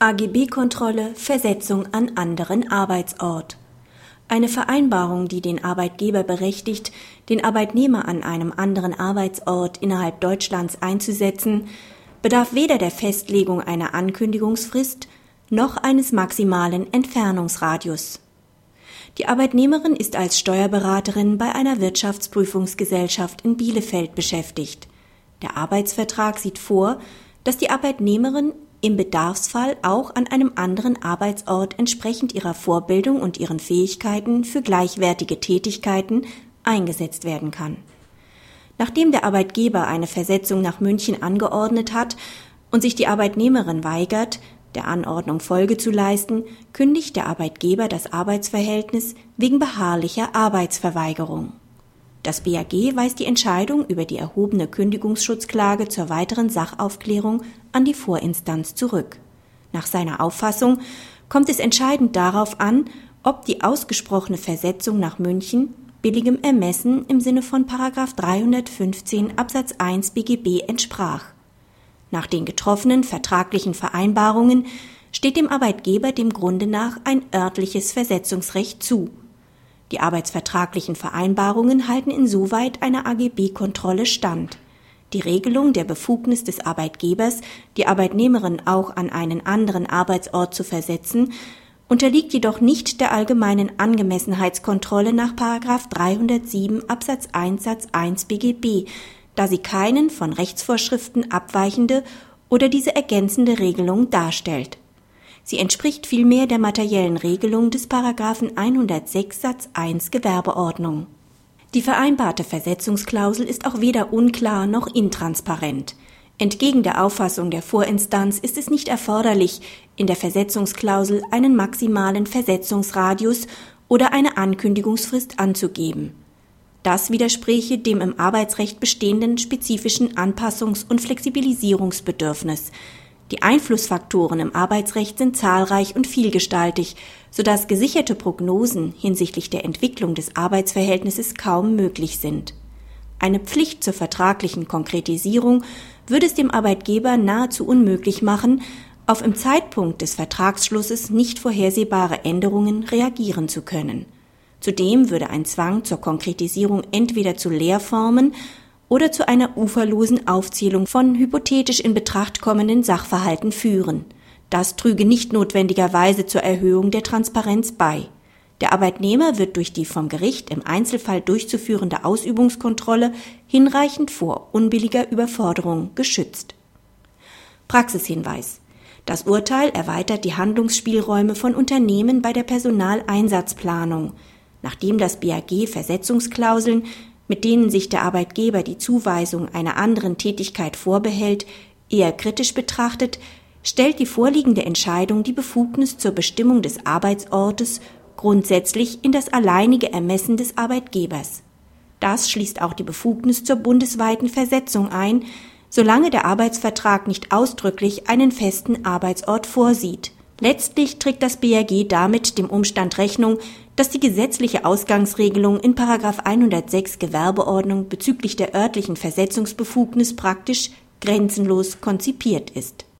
AGB-Kontrolle Versetzung an anderen Arbeitsort. Eine Vereinbarung, die den Arbeitgeber berechtigt, den Arbeitnehmer an einem anderen Arbeitsort innerhalb Deutschlands einzusetzen, bedarf weder der Festlegung einer Ankündigungsfrist noch eines maximalen Entfernungsradius. Die Arbeitnehmerin ist als Steuerberaterin bei einer Wirtschaftsprüfungsgesellschaft in Bielefeld beschäftigt. Der Arbeitsvertrag sieht vor, dass die Arbeitnehmerin im Bedarfsfall auch an einem anderen Arbeitsort entsprechend ihrer Vorbildung und ihren Fähigkeiten für gleichwertige Tätigkeiten eingesetzt werden kann. Nachdem der Arbeitgeber eine Versetzung nach München angeordnet hat und sich die Arbeitnehmerin weigert, der Anordnung Folge zu leisten, kündigt der Arbeitgeber das Arbeitsverhältnis wegen beharrlicher Arbeitsverweigerung. Das BAG weist die Entscheidung über die erhobene Kündigungsschutzklage zur weiteren Sachaufklärung an die Vorinstanz zurück. Nach seiner Auffassung kommt es entscheidend darauf an, ob die ausgesprochene Versetzung nach München billigem Ermessen im Sinne von 315 Absatz 1 BGB entsprach. Nach den getroffenen vertraglichen Vereinbarungen steht dem Arbeitgeber dem Grunde nach ein örtliches Versetzungsrecht zu. Die arbeitsvertraglichen Vereinbarungen halten insoweit einer AGB-Kontrolle stand. Die Regelung der Befugnis des Arbeitgebers, die Arbeitnehmerin auch an einen anderen Arbeitsort zu versetzen, unterliegt jedoch nicht der allgemeinen Angemessenheitskontrolle nach 307 Absatz 1 Satz 1 BGB, da sie keinen von Rechtsvorschriften abweichende oder diese ergänzende Regelung darstellt. Sie entspricht vielmehr der materiellen Regelung des Paragraphen 106 Satz 1 Gewerbeordnung. Die vereinbarte Versetzungsklausel ist auch weder unklar noch intransparent. Entgegen der Auffassung der Vorinstanz ist es nicht erforderlich, in der Versetzungsklausel einen maximalen Versetzungsradius oder eine Ankündigungsfrist anzugeben. Das widerspräche dem im Arbeitsrecht bestehenden spezifischen Anpassungs- und Flexibilisierungsbedürfnis, die Einflussfaktoren im Arbeitsrecht sind zahlreich und vielgestaltig, sodass gesicherte Prognosen hinsichtlich der Entwicklung des Arbeitsverhältnisses kaum möglich sind. Eine Pflicht zur vertraglichen Konkretisierung würde es dem Arbeitgeber nahezu unmöglich machen, auf im Zeitpunkt des Vertragsschlusses nicht vorhersehbare Änderungen reagieren zu können. Zudem würde ein Zwang zur Konkretisierung entweder zu Leerformen oder zu einer uferlosen Aufzählung von hypothetisch in Betracht kommenden Sachverhalten führen. Das trüge nicht notwendigerweise zur Erhöhung der Transparenz bei. Der Arbeitnehmer wird durch die vom Gericht im Einzelfall durchzuführende Ausübungskontrolle hinreichend vor unbilliger Überforderung geschützt. Praxishinweis Das Urteil erweitert die Handlungsspielräume von Unternehmen bei der Personaleinsatzplanung. Nachdem das BAG Versetzungsklauseln mit denen sich der Arbeitgeber die Zuweisung einer anderen Tätigkeit vorbehält, eher kritisch betrachtet, stellt die vorliegende Entscheidung die Befugnis zur Bestimmung des Arbeitsortes grundsätzlich in das alleinige Ermessen des Arbeitgebers. Das schließt auch die Befugnis zur bundesweiten Versetzung ein, solange der Arbeitsvertrag nicht ausdrücklich einen festen Arbeitsort vorsieht. Letztlich trägt das BAG damit dem Umstand Rechnung, dass die gesetzliche Ausgangsregelung in 106 Gewerbeordnung bezüglich der örtlichen Versetzungsbefugnis praktisch grenzenlos konzipiert ist